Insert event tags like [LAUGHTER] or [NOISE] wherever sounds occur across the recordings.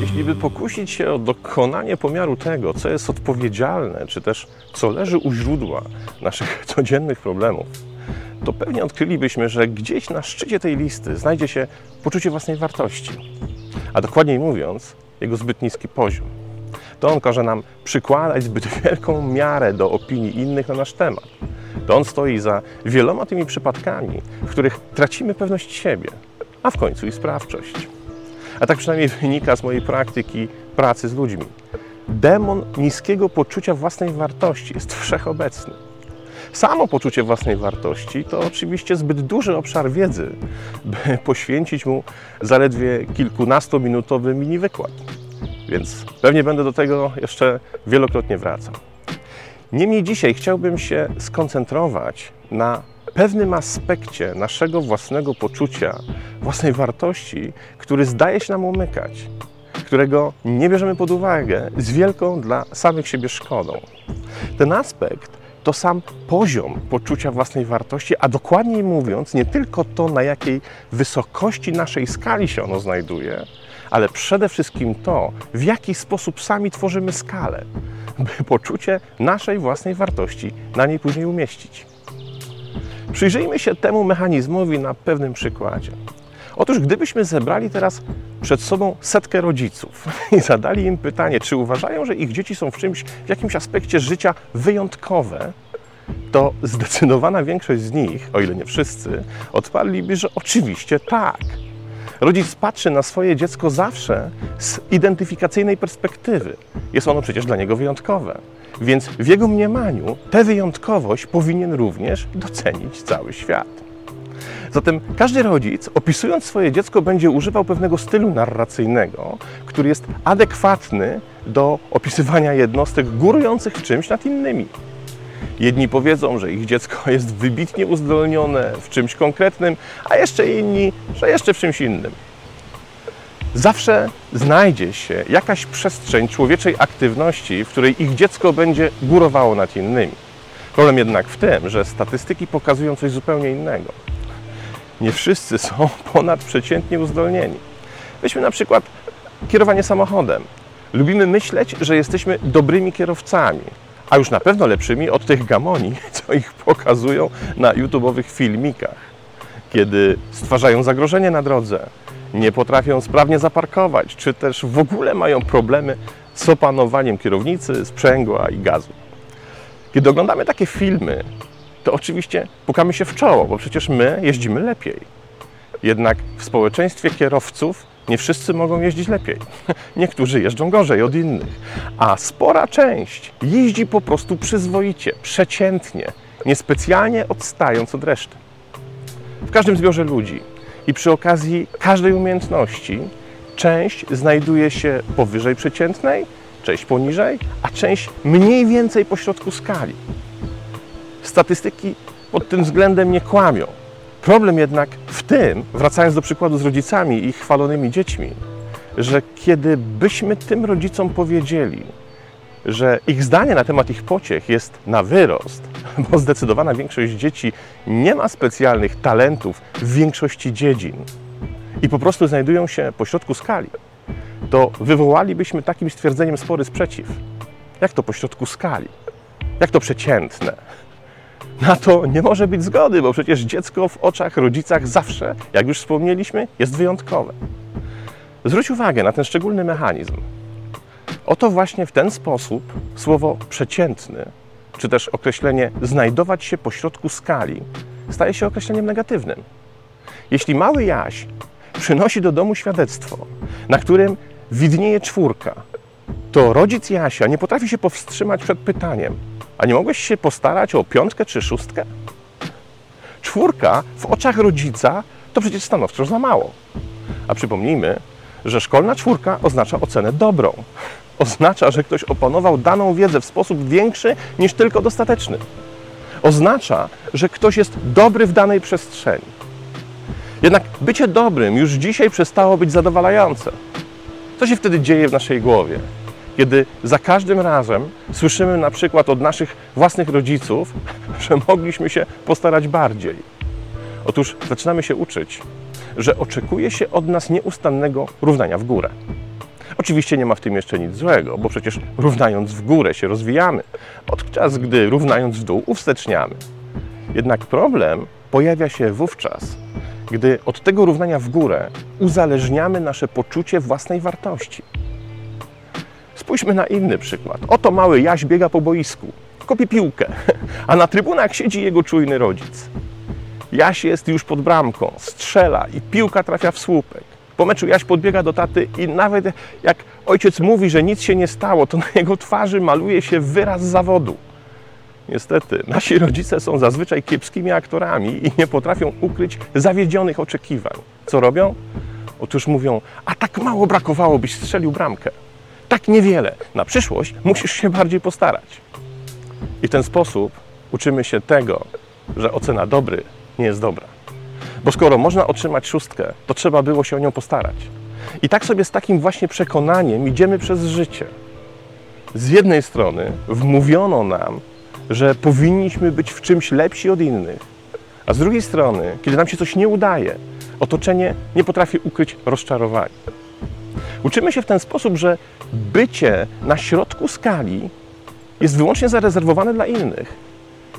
Jeśli by pokusić się o dokonanie pomiaru tego, co jest odpowiedzialne, czy też co leży u źródła naszych [LAUGHS] codziennych problemów, to pewnie odkrylibyśmy, że gdzieś na szczycie tej listy znajdzie się poczucie własnej wartości, a dokładniej mówiąc, jego zbyt niski poziom. To on każe nam przykładać zbyt wielką miarę do opinii innych na nasz temat. To on stoi za wieloma tymi przypadkami, w których tracimy pewność siebie, a w końcu i sprawczość. A tak przynajmniej wynika z mojej praktyki pracy z ludźmi. Demon niskiego poczucia własnej wartości jest wszechobecny. Samo poczucie własnej wartości to oczywiście zbyt duży obszar wiedzy, by poświęcić mu zaledwie kilkunastominutowy mini wykład. Więc pewnie będę do tego jeszcze wielokrotnie wracał. Niemniej dzisiaj chciałbym się skoncentrować na pewnym aspekcie naszego własnego poczucia, własnej wartości, który zdaje się nam umykać, którego nie bierzemy pod uwagę z wielką dla samych siebie szkodą. Ten aspekt to sam poziom poczucia własnej wartości, a dokładniej mówiąc, nie tylko to, na jakiej wysokości naszej skali się ono znajduje, ale przede wszystkim to, w jaki sposób sami tworzymy skalę, by poczucie naszej własnej wartości na niej później umieścić. Przyjrzyjmy się temu mechanizmowi na pewnym przykładzie. Otóż gdybyśmy zebrali teraz przed sobą setkę rodziców [LAUGHS] i zadali im pytanie, czy uważają, że ich dzieci są w czymś, w jakimś aspekcie życia wyjątkowe, to zdecydowana większość z nich, o ile nie wszyscy, odparliby, że oczywiście tak. Rodzic patrzy na swoje dziecko zawsze z identyfikacyjnej perspektywy. Jest ono przecież dla niego wyjątkowe. Więc w jego mniemaniu tę wyjątkowość powinien również docenić cały świat. Zatem każdy rodzic, opisując swoje dziecko, będzie używał pewnego stylu narracyjnego, który jest adekwatny do opisywania jednostek górujących w czymś nad innymi. Jedni powiedzą, że ich dziecko [LAUGHS] jest wybitnie uzdolnione w czymś konkretnym, a jeszcze inni, że jeszcze w czymś innym. Zawsze znajdzie się jakaś przestrzeń człowieczej aktywności, w której ich dziecko będzie górowało nad innymi. Problem jednak w tym, że statystyki pokazują coś zupełnie innego. Nie wszyscy są [LAUGHS] ponadprzeciętnie uzdolnieni. Weźmy na przykład kierowanie samochodem. Lubimy myśleć, że jesteśmy dobrymi kierowcami, a już na pewno lepszymi od tych gamoni, [LAUGHS] co ich pokazują na YouTube'owych filmikach, kiedy stwarzają zagrożenie na drodze, nie potrafią sprawnie zaparkować, czy też w ogóle mają problemy z opanowaniem kierownicy, sprzęgła i gazu. Kiedy oglądamy takie filmy, to oczywiście pukamy się w czoło, bo przecież my jeździmy lepiej. Jednak w społeczeństwie kierowców nie wszyscy mogą jeździć lepiej. [LAUGHS] Niektórzy jeżdżą gorzej od innych, a spora część jeździ po prostu przyzwoicie, przeciętnie, niespecjalnie odstając od reszty. W każdym zbiorze ludzi i przy okazji każdej umiejętności część znajduje się powyżej przeciętnej, część poniżej, a część mniej więcej pośrodku skali. Statystyki pod tym względem nie kłamią. Problem jednak w tym, wracając do przykładu z rodzicami i chwalonymi dziećmi, że kiedy byśmy tym rodzicom powiedzieli, że ich zdanie na temat ich pociech jest na wyrost, [LAUGHS] bo zdecydowana większość dzieci nie ma specjalnych talentów w większości dziedzin i po prostu znajdują się pośrodku skali, to wywołalibyśmy takim stwierdzeniem spory sprzeciw. Jak to pośrodku skali? Jak to przeciętne? Na to nie może być zgody, bo przecież dziecko w oczach rodzicach zawsze, jak już wspomnieliśmy, jest wyjątkowe. Zwróć uwagę na ten szczególny mechanizm. Oto właśnie w ten sposób słowo przeciętny, czy też określenie znajdować się pośrodku skali, staje się określeniem negatywnym. Jeśli mały Jaś przynosi do domu świadectwo, na którym widnieje czwórka, to rodzic Jasia nie potrafi się powstrzymać przed pytaniem: A nie mogłeś się postarać o piątkę czy szóstkę? Czwórka w oczach rodzica to przecież stanowczo za mało. A przypomnijmy, że szkolna czwórka oznacza ocenę dobrą. Oznacza, że ktoś opanował daną wiedzę w sposób większy niż tylko dostateczny. Oznacza, że ktoś jest dobry w danej przestrzeni. Jednak bycie dobrym już dzisiaj przestało być zadowalające. Co się wtedy dzieje w naszej głowie? Kiedy za każdym razem słyszymy na przykład od naszych własnych rodziców, [LAUGHS] że mogliśmy się postarać bardziej. Otóż zaczynamy się uczyć, że oczekuje się od nas nieustannego równania w górę. Oczywiście nie ma w tym jeszcze nic złego, bo przecież równając w górę się rozwijamy, podczas gdy równając w dół uwsteczniamy. Jednak problem pojawia się wówczas, gdy od tego równania w górę uzależniamy nasze poczucie własnej wartości. Spójrzmy na inny przykład. Oto mały Jaś biega po boisku, kopie piłkę, [LAUGHS] a na trybunach siedzi jego czujny rodzic. Jaś jest już pod bramką, strzela i piłka trafia w słupek. Po meczu Jaś podbiega do taty i nawet jak ojciec mówi, że nic się nie stało, to [LAUGHS] na jego twarzy maluje się wyraz zawodu. Niestety, nasi rodzice są zazwyczaj kiepskimi aktorami i nie potrafią ukryć zawiedzionych oczekiwań. Co robią? Otóż mówią, a tak mało brakowało, byś strzelił bramkę. Tak niewiele. Na przyszłość musisz się bardziej postarać. I w ten sposób uczymy się tego, że ocena dobry nie jest dobra. Bo skoro można otrzymać szóstkę, to trzeba było się o nią postarać. I tak sobie z takim właśnie przekonaniem idziemy przez życie. Z jednej strony wmówiono nam, że powinniśmy być w czymś lepsi od innych, a z drugiej strony, kiedy nam się coś nie udaje, otoczenie nie potrafi ukryć rozczarowania. Uczymy się w ten sposób, że bycie na środku skali jest wyłącznie zarezerwowane dla innych.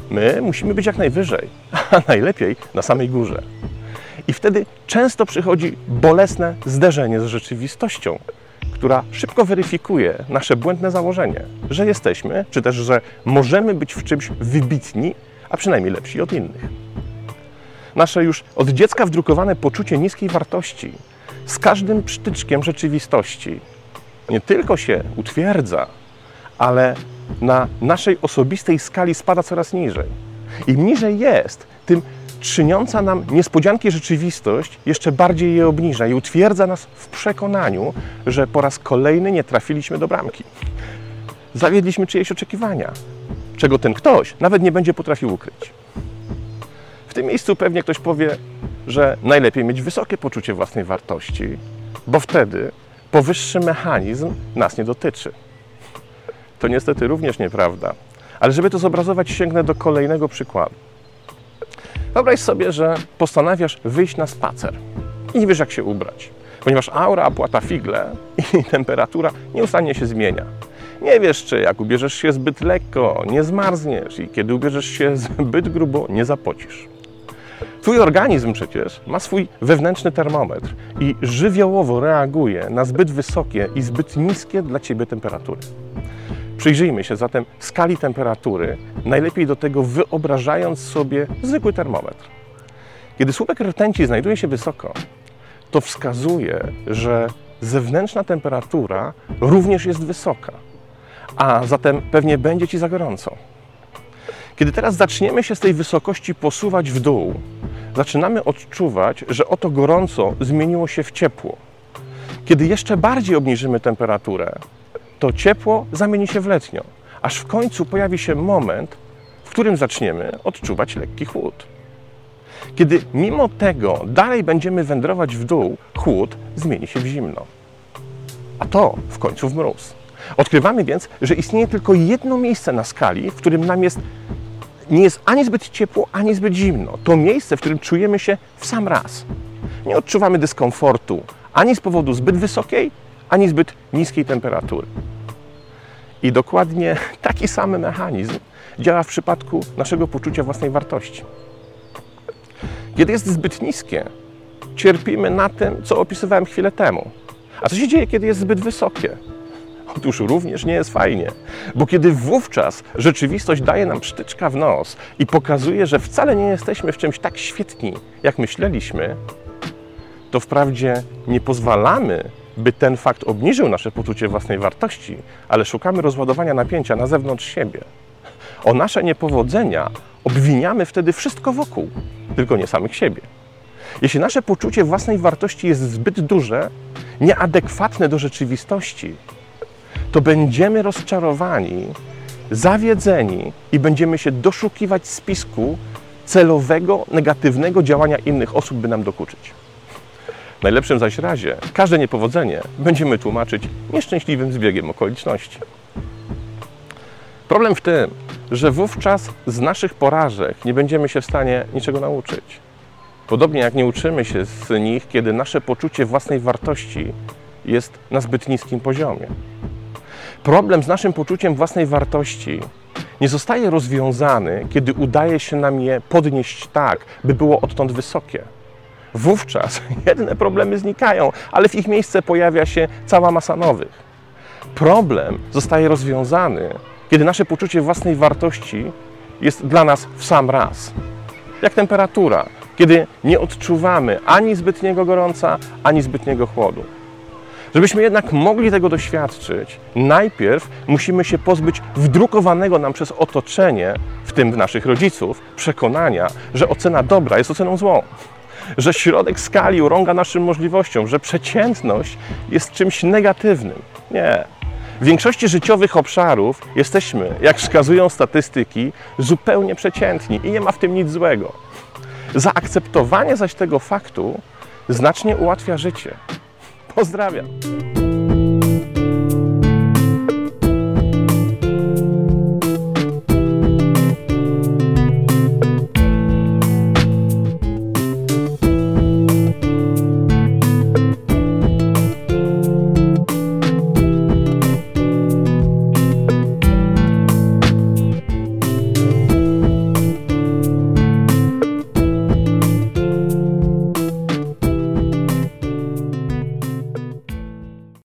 My musimy być jak najwyżej, [LAUGHS] a najlepiej na samej górze. I wtedy często przychodzi bolesne zderzenie z rzeczywistością, która szybko weryfikuje nasze błędne założenie, że jesteśmy, czy też że możemy być w czymś wybitni, a przynajmniej lepsi od innych. Nasze już od dziecka wdrukowane poczucie niskiej wartości z każdym przytyczkiem rzeczywistości nie tylko się utwierdza, ale na naszej osobistej skali spada coraz niżej. Im niżej jest, tym czyniąca nam niespodzianki rzeczywistość jeszcze bardziej je obniża i utwierdza nas w przekonaniu, że po raz kolejny nie trafiliśmy do bramki. Zawiedliśmy czyjeś oczekiwania, czego ten ktoś nawet nie będzie potrafił ukryć. W tym miejscu pewnie ktoś powie, że najlepiej mieć wysokie poczucie własnej wartości, bo wtedy powyższy mechanizm nas nie dotyczy. To niestety również nieprawda. Ale żeby to zobrazować, sięgnę do kolejnego przykładu. Wyobraź sobie, że postanawiasz wyjść na spacer i nie wiesz, jak się ubrać, ponieważ aura płata figle i [LAUGHS] temperatura nieustannie się zmienia. Nie wiesz, czy jak ubierzesz się zbyt lekko, nie zmarzniesz i kiedy ubierzesz się [LAUGHS] zbyt grubo, nie zapocisz. Twój organizm przecież ma swój wewnętrzny termometr i żywiołowo reaguje na zbyt wysokie i zbyt niskie dla ciebie temperatury. Przyjrzyjmy się zatem skali temperatury, najlepiej do tego wyobrażając sobie zwykły termometr. Kiedy słupek rtęci znajduje się wysoko, to wskazuje, że zewnętrzna temperatura również jest wysoka, a zatem pewnie będzie ci za gorąco. Kiedy teraz zaczniemy się z tej wysokości posuwać w dół, zaczynamy odczuwać, że oto gorąco zmieniło się w ciepło. Kiedy jeszcze bardziej obniżymy temperaturę, to ciepło zamieni się w letnio, aż w końcu pojawi się moment, w którym zaczniemy odczuwać lekki chłód. Kiedy mimo tego dalej będziemy wędrować w dół, chłód zmieni się w zimno. A to w końcu w mróz. Odkrywamy więc, że istnieje tylko jedno miejsce na skali, w którym nam jest nie jest ani zbyt ciepło, ani zbyt zimno. To miejsce, w którym czujemy się w sam raz. Nie odczuwamy dyskomfortu ani z powodu zbyt wysokiej, ani zbyt niskiej temperatury. I dokładnie taki sam mechanizm działa w przypadku naszego poczucia własnej wartości. Kiedy jest zbyt niskie, cierpimy na tym, co opisywałem chwilę temu. A co się dzieje, kiedy jest zbyt wysokie? Otóż również nie jest fajnie, bo kiedy wówczas rzeczywistość daje nam sztyczka w nos i pokazuje, że wcale nie jesteśmy w czymś tak świetni, jak myśleliśmy, to wprawdzie nie pozwalamy by ten fakt obniżył nasze poczucie własnej wartości, ale szukamy rozładowania napięcia na zewnątrz siebie. O nasze niepowodzenia obwiniamy wtedy wszystko wokół, tylko nie samych siebie. Jeśli nasze poczucie własnej wartości jest zbyt duże, nieadekwatne do rzeczywistości, to będziemy rozczarowani, zawiedzeni i będziemy się doszukiwać spisku celowego, negatywnego działania innych osób, by nam dokuczyć. W najlepszym zaś razie każde niepowodzenie będziemy tłumaczyć nieszczęśliwym zbiegiem okoliczności. Problem w tym, że wówczas z naszych porażek nie będziemy się w stanie niczego nauczyć. Podobnie jak nie uczymy się z nich, kiedy nasze poczucie własnej wartości jest na zbyt niskim poziomie. Problem z naszym poczuciem własnej wartości nie zostaje rozwiązany, kiedy udaje się nam je podnieść tak, by było odtąd wysokie. Wówczas [LAUGHS] jedne problemy znikają, ale w ich miejsce pojawia się cała masa nowych. Problem zostaje rozwiązany, kiedy nasze poczucie własnej wartości jest dla nas w sam raz. Jak temperatura, kiedy nie odczuwamy ani zbytniego gorąca, ani zbytniego chłodu. Żebyśmy jednak mogli tego doświadczyć, najpierw musimy się pozbyć wdrukowanego nam przez otoczenie, w tym naszych rodziców, przekonania, że ocena dobra jest oceną złą. Że środek skali urąga naszym możliwościom, że przeciętność jest czymś negatywnym. Nie. W większości życiowych obszarów jesteśmy, jak wskazują statystyki, zupełnie przeciętni i nie ma w tym nic złego. Zaakceptowanie zaś tego faktu znacznie ułatwia życie. Pozdrawiam.